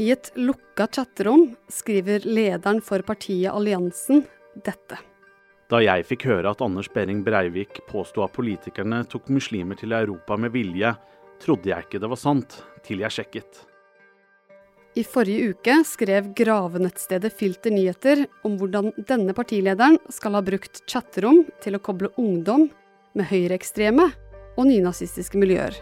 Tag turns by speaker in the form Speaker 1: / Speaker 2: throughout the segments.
Speaker 1: I et lukka chatterom skriver lederen for partiet Alliansen dette.
Speaker 2: Da jeg fikk høre at Anders Behring Breivik påsto at politikerne tok muslimer til Europa med vilje, trodde jeg ikke det var sant, til jeg sjekket.
Speaker 1: I forrige uke skrev gravenettstedet Filter Nyheter om hvordan denne partilederen skal ha brukt chatterom til å koble ungdom med høyreekstreme og nynazistiske miljøer.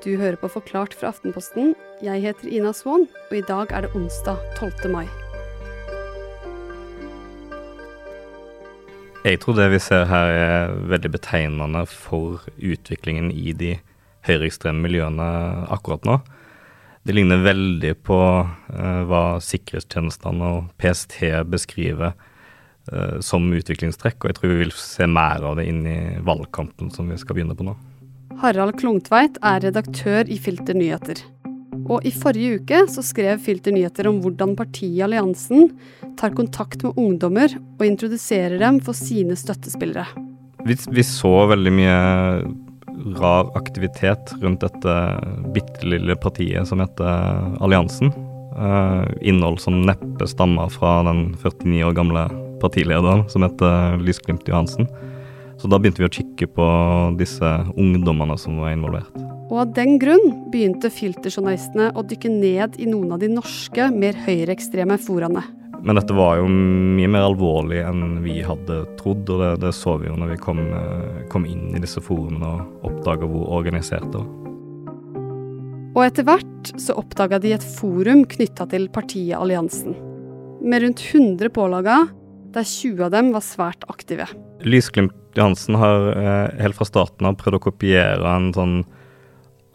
Speaker 1: Du hører på Forklart fra Aftenposten. Jeg heter Ina Swann, og i dag er det onsdag 12. mai.
Speaker 3: Jeg tror det vi ser her er veldig betegnende for utviklingen i de høyreekstreme miljøene akkurat nå. Det ligner veldig på uh, hva sikkerhetstjenestene og PST beskriver uh, som utviklingstrekk, og jeg tror vi vil se mer av det inn i valgkampen som vi skal begynne på nå.
Speaker 1: Harald Klungtveit er redaktør i Filter Nyheter. Og i forrige uke så skrev Filter Nyheter om hvordan partiet Alliansen tar kontakt med ungdommer og introduserer dem for sine støttespillere.
Speaker 3: Vi, vi så veldig mye rar aktivitet rundt dette bitte lille partiet som heter Alliansen. Uh, innhold som neppe stammer fra den 49 år gamle partilederen som heter Lysglimt Johansen. Så da begynte vi å kikke på disse ungdommene som var involvert.
Speaker 1: Og av den grunn begynte filterjournalistene å dykke ned i noen av de norske, mer høyreekstreme foraene.
Speaker 3: Men dette var jo mye mer alvorlig enn vi hadde trodd, og det, det så vi jo når vi kom, eh, kom inn i disse forumene og oppdaga hvor organisert det var.
Speaker 1: Og etter hvert så oppdaga de et forum knytta til partiet Alliansen. Med rundt 100 pålaga, der 20 av dem var svært aktive.
Speaker 3: Lysglimt Johansen har eh, helt fra starten av prøvd å kopiere en sånn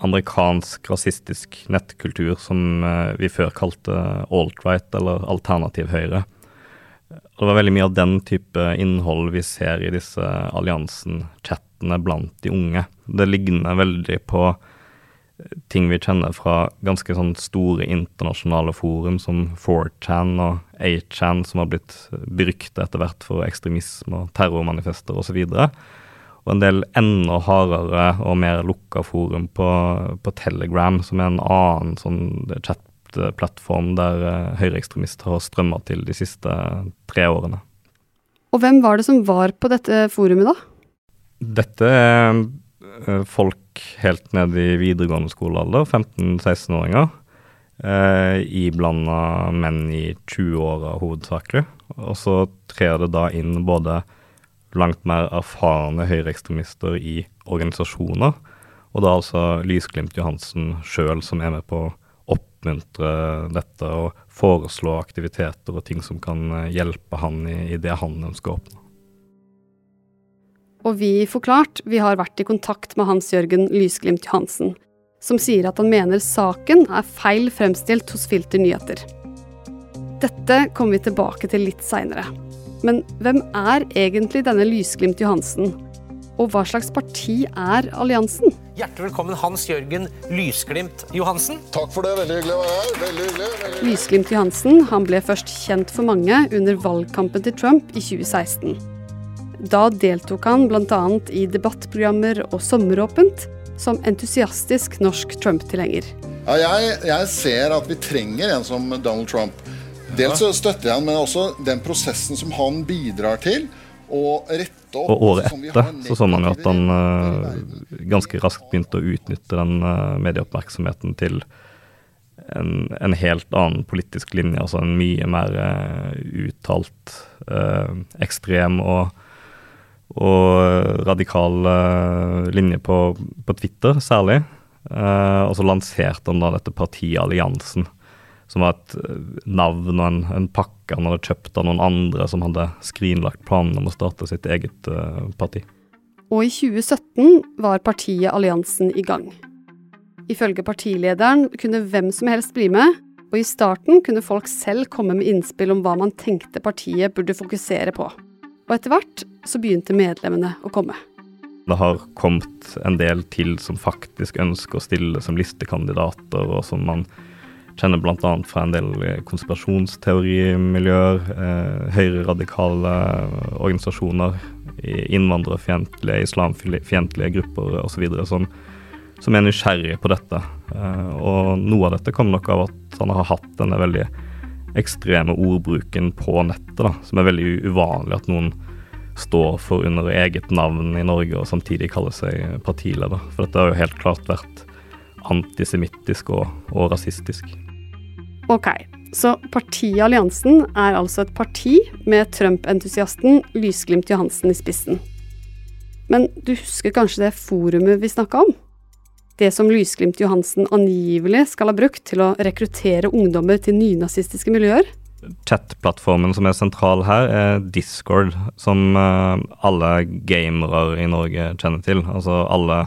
Speaker 3: amerikansk rasistisk nettkultur som eh, vi før kalte alt-right, eller alternativ høyre. Det var veldig mye av den type innhold vi ser i disse alliansen-chattene blant de unge. Det ligner veldig på ting vi kjenner fra ganske sånn store internasjonale forum som 4chan og 8chan, som har blitt berykta etter hvert for ekstremisme og terrormanifester osv. Og, og en del enda hardere og mer lukka forum på, på, Telegram, som er en annen sånn chat-plattform der uh, høyreekstremister har strømma til de siste tre årene.
Speaker 1: Og hvem var det som var på dette forumet, da?
Speaker 3: Dette er uh, helt ned i videregående skolealder, 15-16-åringer. Eh, Iblanda menn i 20-åra hovedsakelig. Og så trer det da inn både langt mer erfarne høyreekstremister i organisasjoner, og da altså Lysglimt Johansen sjøl som er med på å oppmuntre dette og foreslå aktiviteter og ting som kan eh, hjelpe han i, i det han ønsker å oppnå.
Speaker 1: Og vi i Forklart vi har vært i kontakt med Hans Jørgen Lysglimt Johansen, som sier at han mener saken er feil fremstilt hos Filter Nyheter. Dette kommer vi tilbake til litt seinere. Men hvem er egentlig denne Lysglimt Johansen? Og hva slags parti er alliansen?
Speaker 4: Hjertelig velkommen, Hans Jørgen Lysglimt Johansen.
Speaker 5: Takk for det, veldig hyggelig å være her. Veldig hyggelig. Veldig hyggelig.
Speaker 1: Lysglimt Johansen han ble først kjent for mange under valgkampen til Trump i 2016. Da deltok han bl.a. i debattprogrammer og Sommeråpent som entusiastisk norsk Trump-tilhenger.
Speaker 5: Ja, jeg, jeg, ser at vi trenger en som Donald Trump. Dels så støtter jeg han, men også den prosessen som han bidrar til. Og opp
Speaker 3: Og året etter så så man jo at han uh, ganske raskt begynte å utnytte den uh, medieoppmerksomheten til en, en, helt annen politisk linje. Altså en mye mer uh, uttalt ekstrem og og radikal uh, linje på, på, Twitter, særlig. Uh, og så lanserte han da dette partiet Alliansen, som var et eh, navn og en, en, pakke han hadde kjøpt av noen andre som hadde skrinlagt planen om å starte sitt eget uh, parti.
Speaker 1: Og i 2017 var partiet Alliansen i gang. Ifølge partilederen kunne hvem som helst bli med, og i starten kunne folk selv komme med innspill om hva man tenkte partiet burde fokusere på. Og etter hvert så begynte medlemmene å komme.
Speaker 3: Det har kommet en del til som faktisk ønsker å stille som listekandidater, og som man kjenner bl.a. fra en del konspirasjonsteorimiljøer, eh, høyreradikale organisasjoner, innvandrerfiendtlige, islamfiendtlige grupper osv. Som, som er nysgjerrige på dette. Og noe av dette kommer nok av at han har hatt denne veldig ekstreme ordbruken på nettet, da, som er veldig uvanlig at noen står for under eget navn i Norge og samtidig kaller seg partileder. For dette har jo helt klart vært antisemittisk og, og rasistisk.
Speaker 1: Ok, så partiet Alliansen er altså et parti med Trump-entusiasten Lysglimt Johansen i spissen. Men du husker kanskje det forumet vi snakka om? Det som Lysglimt Johansen angivelig skal ha brukt til å rekruttere ungdommer til nynazistiske miljøer?
Speaker 3: Chat-plattformen som er sentral her, er Discord, som eh, alle gamere i Norge kjenner til. Altså alle,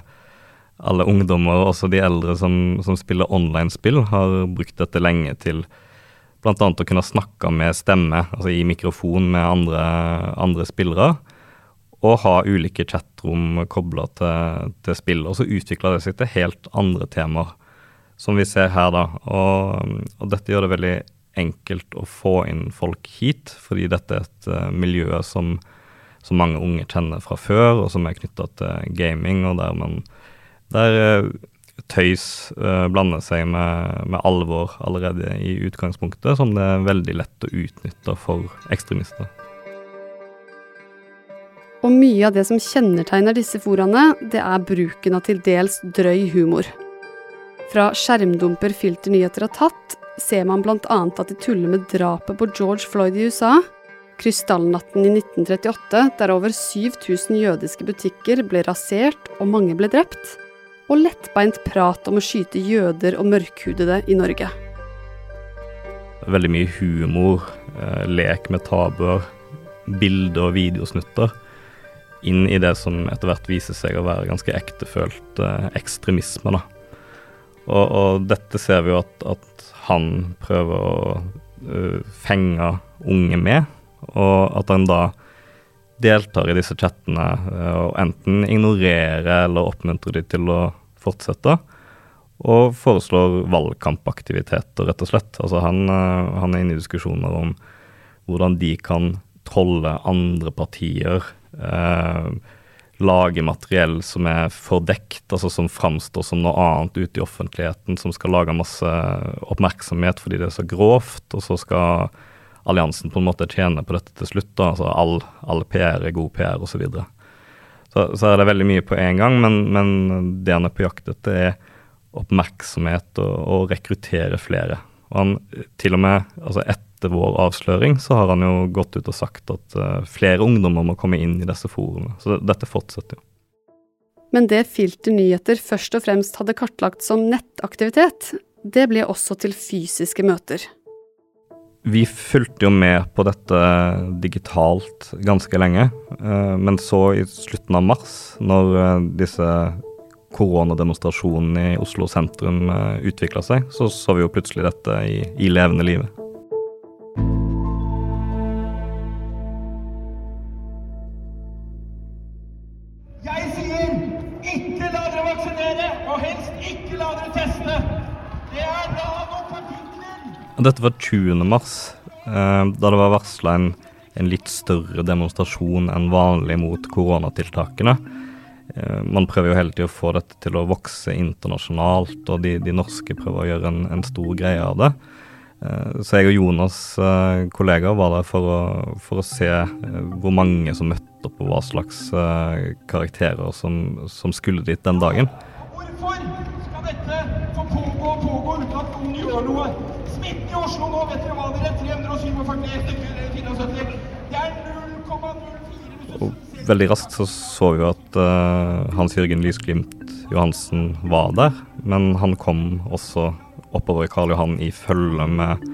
Speaker 3: alle ungdommer, også de eldre som, som spiller online-spill, har brukt dette lenge til bl.a. å kunne snakke med stemme, altså i mikrofon med andre, andre spillere og ha ulike chatrom kobla til, til spill. Og så utvikler det seg til helt andre temaer, som vi ser her, da. Og, og, dette gjør det veldig enkelt å få inn folk hit, fordi dette er et uh, miljø som, som, mange unge kjenner fra før, og som er knytta til gaming, og der man der uh, tøys uh, blander seg med, med, alvor allerede i utgangspunktet, som det er veldig lett å utnytte for ekstremister.
Speaker 1: Og mye av det som kjennetegner disse foraene, det er bruken av til dels drøy humor. Fra skjermdumper filternyheter har tatt, ser man bl.a. at de tuller med drapet på George Floyd i USA, krystallnatten i 1938, der over 7000 jødiske butikker ble rasert og mange ble drept, og lettbeint prat om å skyte jøder og mørkhudede i Norge.
Speaker 3: Veldig mye humor, eh, lek med tabuer, bilder og videosnutter inn i det som etter hvert viser seg å være ganske ektefølt eh, ekstremisme. da. Og, og, dette ser vi jo at, at han prøver å uh, fenge unge med, og at han da deltar i disse chattene uh, og enten ignorerer eller oppmuntrer de til å fortsette. Og foreslår valgkampaktiviteter, rett og slett. Altså han, han er inne i diskusjoner om hvordan de kan trolle andre partier eh, lage materiell som er fordekt, altså som framstår som noe annet ute i offentligheten, som skal lage masse oppmerksomhet fordi det er så grovt, og så skal alliansen på en måte tjene på dette til slutt. da, altså All, all PR er god PR, osv. Så, videre. så er det veldig mye på én gang, men, men, det han er på jakt etter, er oppmerksomhet og, og rekruttere flere. Og han til og med, altså et etter vår avsløring så har han jo gått ut og sagt at uh, flere ungdommer må komme inn i disse forumene. Så dette fortsetter jo.
Speaker 1: Men det Filter nyheter først og fremst hadde kartlagt som nettaktivitet, det ble også til fysiske møter.
Speaker 3: Vi fulgte jo med på dette digitalt ganske lenge, uh, men så i slutten av mars, når uh, disse koronademonstrasjonene i Oslo sentrum utvikla seg, så så vi jo plutselig dette i, i levende livet. Dette var 20. mars, eh, da det var varsla en, en, litt større demonstrasjon enn vanlig mot koronatiltakene. Eh, man prøver jo hele tida å få dette til å vokse internasjonalt, og de, de norske prøver å gjøre en, en, stor greie av det. Eh, så jeg og Jonas, kollegaer, var der for å, for å se hvor mange som møtte opp, og hva slags karakterer som, som skulle dit den dagen. Hvorfor skal dette få pågå og pågå uten at noen gjør noe? Smitten i Oslo nå, vet dere hva dere? 347 stykker. Det er 0,04 Veldig raskt så, så vi at uh, Hans Jørgen Lysglimt Johansen var der. Men han kom også oppover Karl Johan i følge med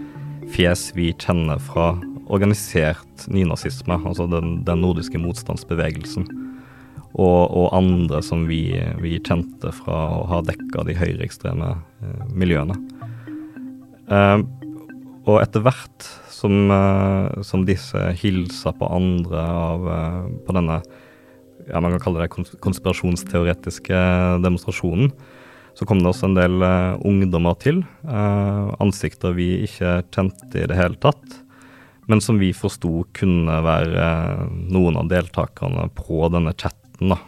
Speaker 3: fjes vi kjenner fra organisert nynazisme, altså den, den nordiske motstandsbevegelsen. Og, og, andre som vi, vi, kjente fra å ha dekka de høyreekstreme eh, miljøene. Uh, og etter hvert som, uh, som, disse hilsa på andre av, uh, på denne ja, man kan kalle det konspirasjonsteoretiske demonstrasjonen, så kom det også en del ungdommer til. ansikter vi ikke kjente i det hele tatt, men som vi forsto kunne være noen av deltakerne på denne chatten da,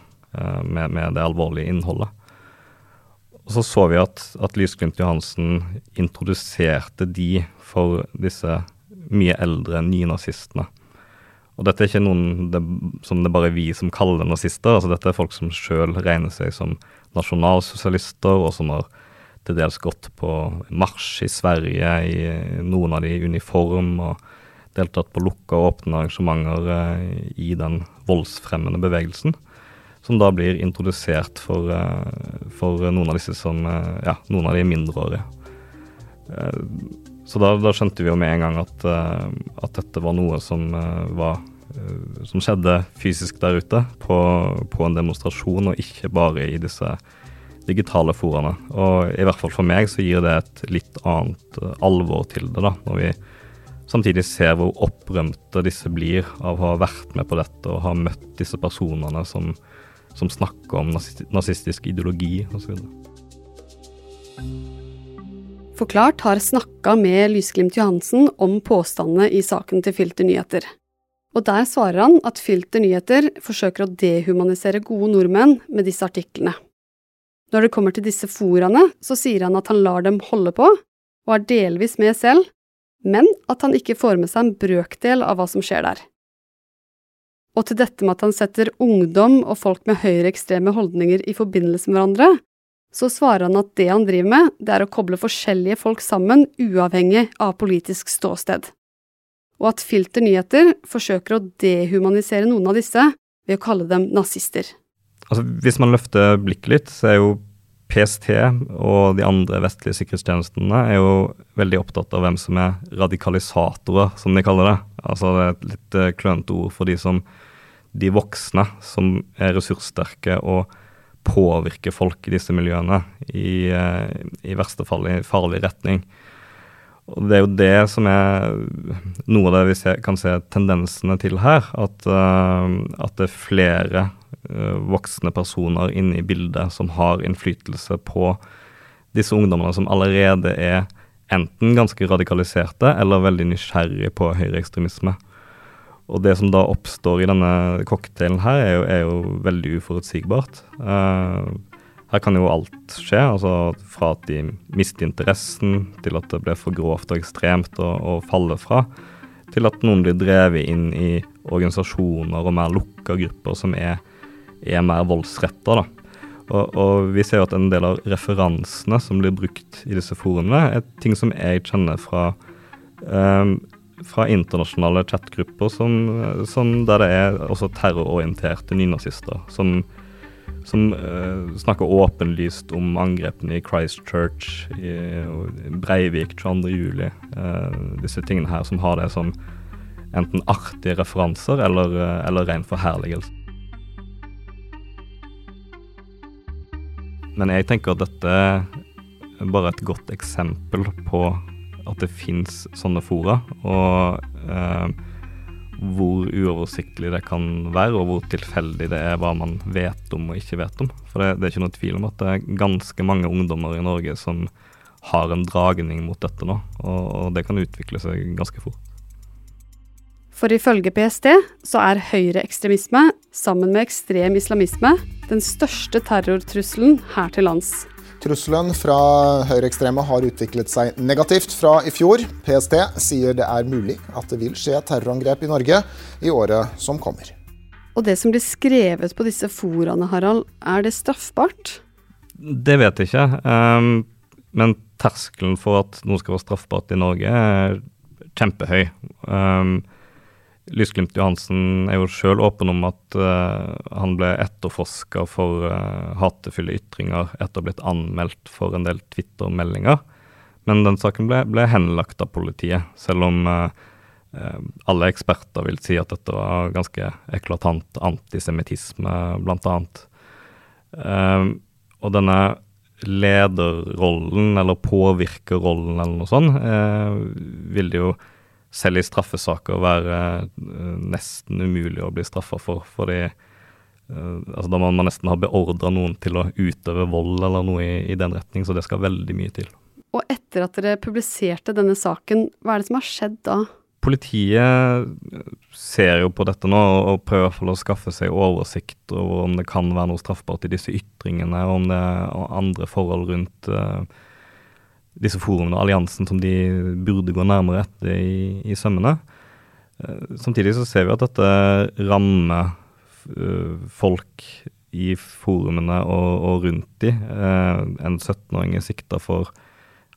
Speaker 3: med, med det alvorlige innholdet. Og så så vi at, at Lysglimt Johansen introduserte de for disse mye eldre nynazistene. Og dette er ikke noen det, som det bare er vi som kaller nazister. altså Dette er folk som sjøl regner seg som nasjonalsosialister, og som har til dels gått på marsj i Sverige, i noen av de uniform, og deltatt på lukka og åpne arrangementer eh, i den voldsfremmende bevegelsen. Som da blir introdusert for, eh, for noen av disse som eh, Ja, noen av de mindreårige. Eh, så da, da, skjønte vi jo med en gang at, at dette var noe som, var, som skjedde fysisk der ute, på, på, en demonstrasjon, og ikke bare i disse digitale foraene. Og i hvert fall for meg så gir det et litt annet alvor til det, da, når vi samtidig ser hvor opprømte disse blir av å ha vært med på dette og ha møtt disse personene som, som snakker om nazistisk ideologi osv.
Speaker 1: Forklart har snakka med Lysglimt Johansen om påstandene i saken til Filter Nyheter. Og der svarer han at Filter Nyheter forsøker å dehumanisere gode nordmenn med disse artiklene. Når det kommer til disse foraene, så sier han at han lar dem holde på, og er delvis med selv, men at han ikke får med seg en brøkdel av hva som skjer der. Og til dette med at han setter ungdom og folk med høyreekstreme holdninger i forbindelse med hverandre, så svarer han at det han driver med, det er å koble forskjellige folk sammen, uavhengig av politisk ståsted. Og at Filter Nyheter forsøker å dehumanisere noen av disse ved å kalle dem nazister.
Speaker 3: Altså, hvis man løfter blikket litt, så er jo PST og de andre vestlige sikkerhetstjenestene er jo veldig opptatt av hvem som er radikalisatorer, som de kaller det. Altså det er et litt eh, klønete ord for de som de voksne som er ressurssterke og påvirker folk i disse miljøene, i, eh, i verste fall i farlig retning. Og Det er jo det som er noe av det vi ser, kan se tendensene til her. At, uh, at det er flere uh, voksne personer inne i bildet som har innflytelse på disse ungdommene som allerede er enten ganske radikaliserte eller veldig nysgjerrige på høyreekstremisme. Og det som da oppstår i denne cocktailen her, er jo, er jo veldig uforutsigbart. Uh, her kan jo alt skje, altså fra at de mister interessen, til at det blir for grovt og ekstremt å falle fra, til at noen blir drevet inn i organisasjoner og mer lukka grupper som er, er mer voldsretta. Og, og, vi ser jo at en del av referansene som blir brukt i disse forumene, er ting som jeg kjenner fra um, fra internasjonale chatgrupper som, som der det er også terrororienterte nynazister som, som uh, snakker åpenlyst om angrepene i Christchurch, i, Breivik 22.07. Uh, disse tingene her som har det som enten artige referanser eller, uh, eller ren forherligelse. Men jeg tenker at dette er bare et godt eksempel på at det fins sånne fora, og eh, hvor uoversiktlig det kan være, og hvor tilfeldig det er hva man vet om og ikke vet om. For det, det er ikke noe tvil om at det er ganske mange ungdommer i Norge som har en dragning mot dette nå, og, og det kan utvikle seg ganske fort.
Speaker 1: For ifølge PST så er høyreekstremisme, sammen med ekstrem islamisme, den største terrortrusselen her til lands.
Speaker 6: Trusselen fra høyreekstreme har utviklet seg negativt fra i fjor. PST sier det er mulig at det vil skje terrorangrep i Norge i året som kommer.
Speaker 1: Og det som blir skrevet på disse foraene, Harald, er det straffbart?
Speaker 3: Det vet jeg ikke. Um, men terskelen for at noe skal være straffbart i Norge, er kjempehøy. Um, Lysglimt Johansen er jo sjøl åpen om at uh, han ble etterforska for uh, hatefulle ytringer etter å ha blitt anmeldt for en del Twitter-meldinger. Men den saken ble, ble, henlagt av politiet, selv om uh, alle eksperter vil si at dette var ganske eklatant antisemittisme, bl.a. Uh, og denne lederrollen, eller påvirkerrollen, eller noe sånt, vil det jo selv i straffesaker være uh, nesten umulig å bli straffa for. fordi uh, altså Da må man nesten ha beordra noen til å utøve vold eller noe i, i, den retning, så det skal veldig mye til.
Speaker 1: Og etter at dere publiserte denne saken, hva er det som har skjedd da?
Speaker 3: politiet ser jo på dette nå og prøver i hvert fall å skaffe seg oversikt over om det kan være noe straffbart i disse ytringene, og om det er andre forhold rundt uh, disse forumene og alliansen som de burde gå nærmere etter i, i sømmene. Uh, samtidig så ser vi at dette rammer uh, folk i forumene og, og rundt de. en 17-åring er sikta for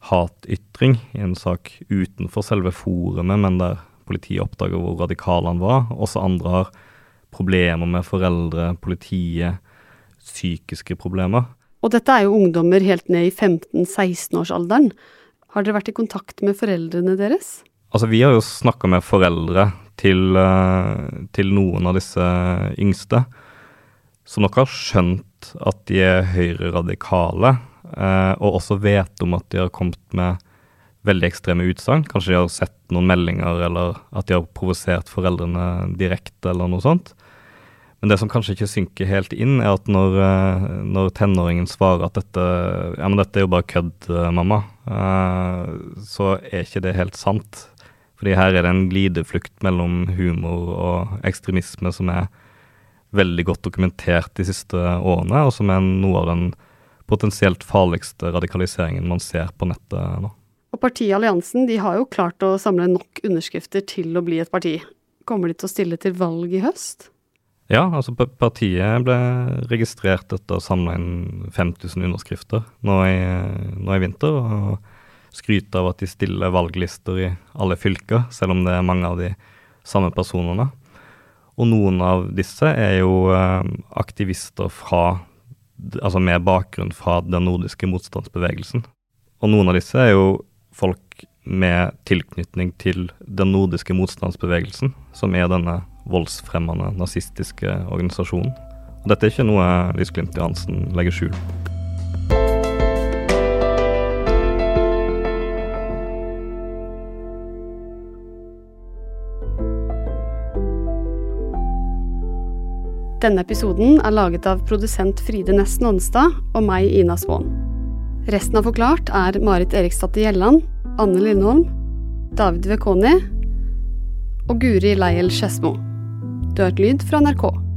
Speaker 3: hatytring i en sak utenfor selve forumet, men der politiet oppdager hvor radikal han var. Også andre har problemer med foreldre, politiet, psykiske problemer.
Speaker 1: Og dette er jo ungdommer helt ned i 15-16-årsalderen. Har dere vært i kontakt med foreldrene deres?
Speaker 3: Altså, vi har jo snakka med foreldre til, eh, til, noen av disse yngste, som nok har skjønt at de er høyreradikale, eh, og også vet om at de har kommet med veldig ekstreme utsagn. Kanskje de har sett noen meldinger, eller at de har provosert foreldrene direkte, eller noe sånt. Men det som kanskje ikke synker helt inn, er at når, eh, når tenåringen svarer at dette, ja, men dette er jo bare kødd, eh, mamma, uh, så er ikke det helt sant. Fordi her er det en glideflukt mellom humor og ekstremisme som er veldig godt dokumentert de siste årene, og som er noe av den potensielt farligste radikaliseringen man ser på nettet nå.
Speaker 1: Og partiet Alliansen de har jo klart å samle nok underskrifter til å bli et parti. Kommer de til å stille til valg i høst?
Speaker 3: Ja, altså partiet ble registrert etter å samle inn 5000 underskrifter nå i, nå i vinter. Og skryter av at de stiller valglister i alle fylker, selv om det er mange av de samme personene. Og noen av disse er jo eh, aktivister fra, altså med bakgrunn fra den nordiske motstandsbevegelsen. Og noen av disse er jo folk med tilknytning til den nordiske motstandsbevegelsen, som er denne voldsfremmende nazistiske organisasjon. Og dette er ikke noe Lys Glimt Johansen legger skjul
Speaker 1: Denne episoden er laget av produsent Fride Nesten Onstad og meg, Ina Svaan. Resten av Forklart er Marit Eriksdatter Gjelland, Anne Lindholm, David Vekoni og Guri Leiel Skedsmo. Du har lyd fra NRK.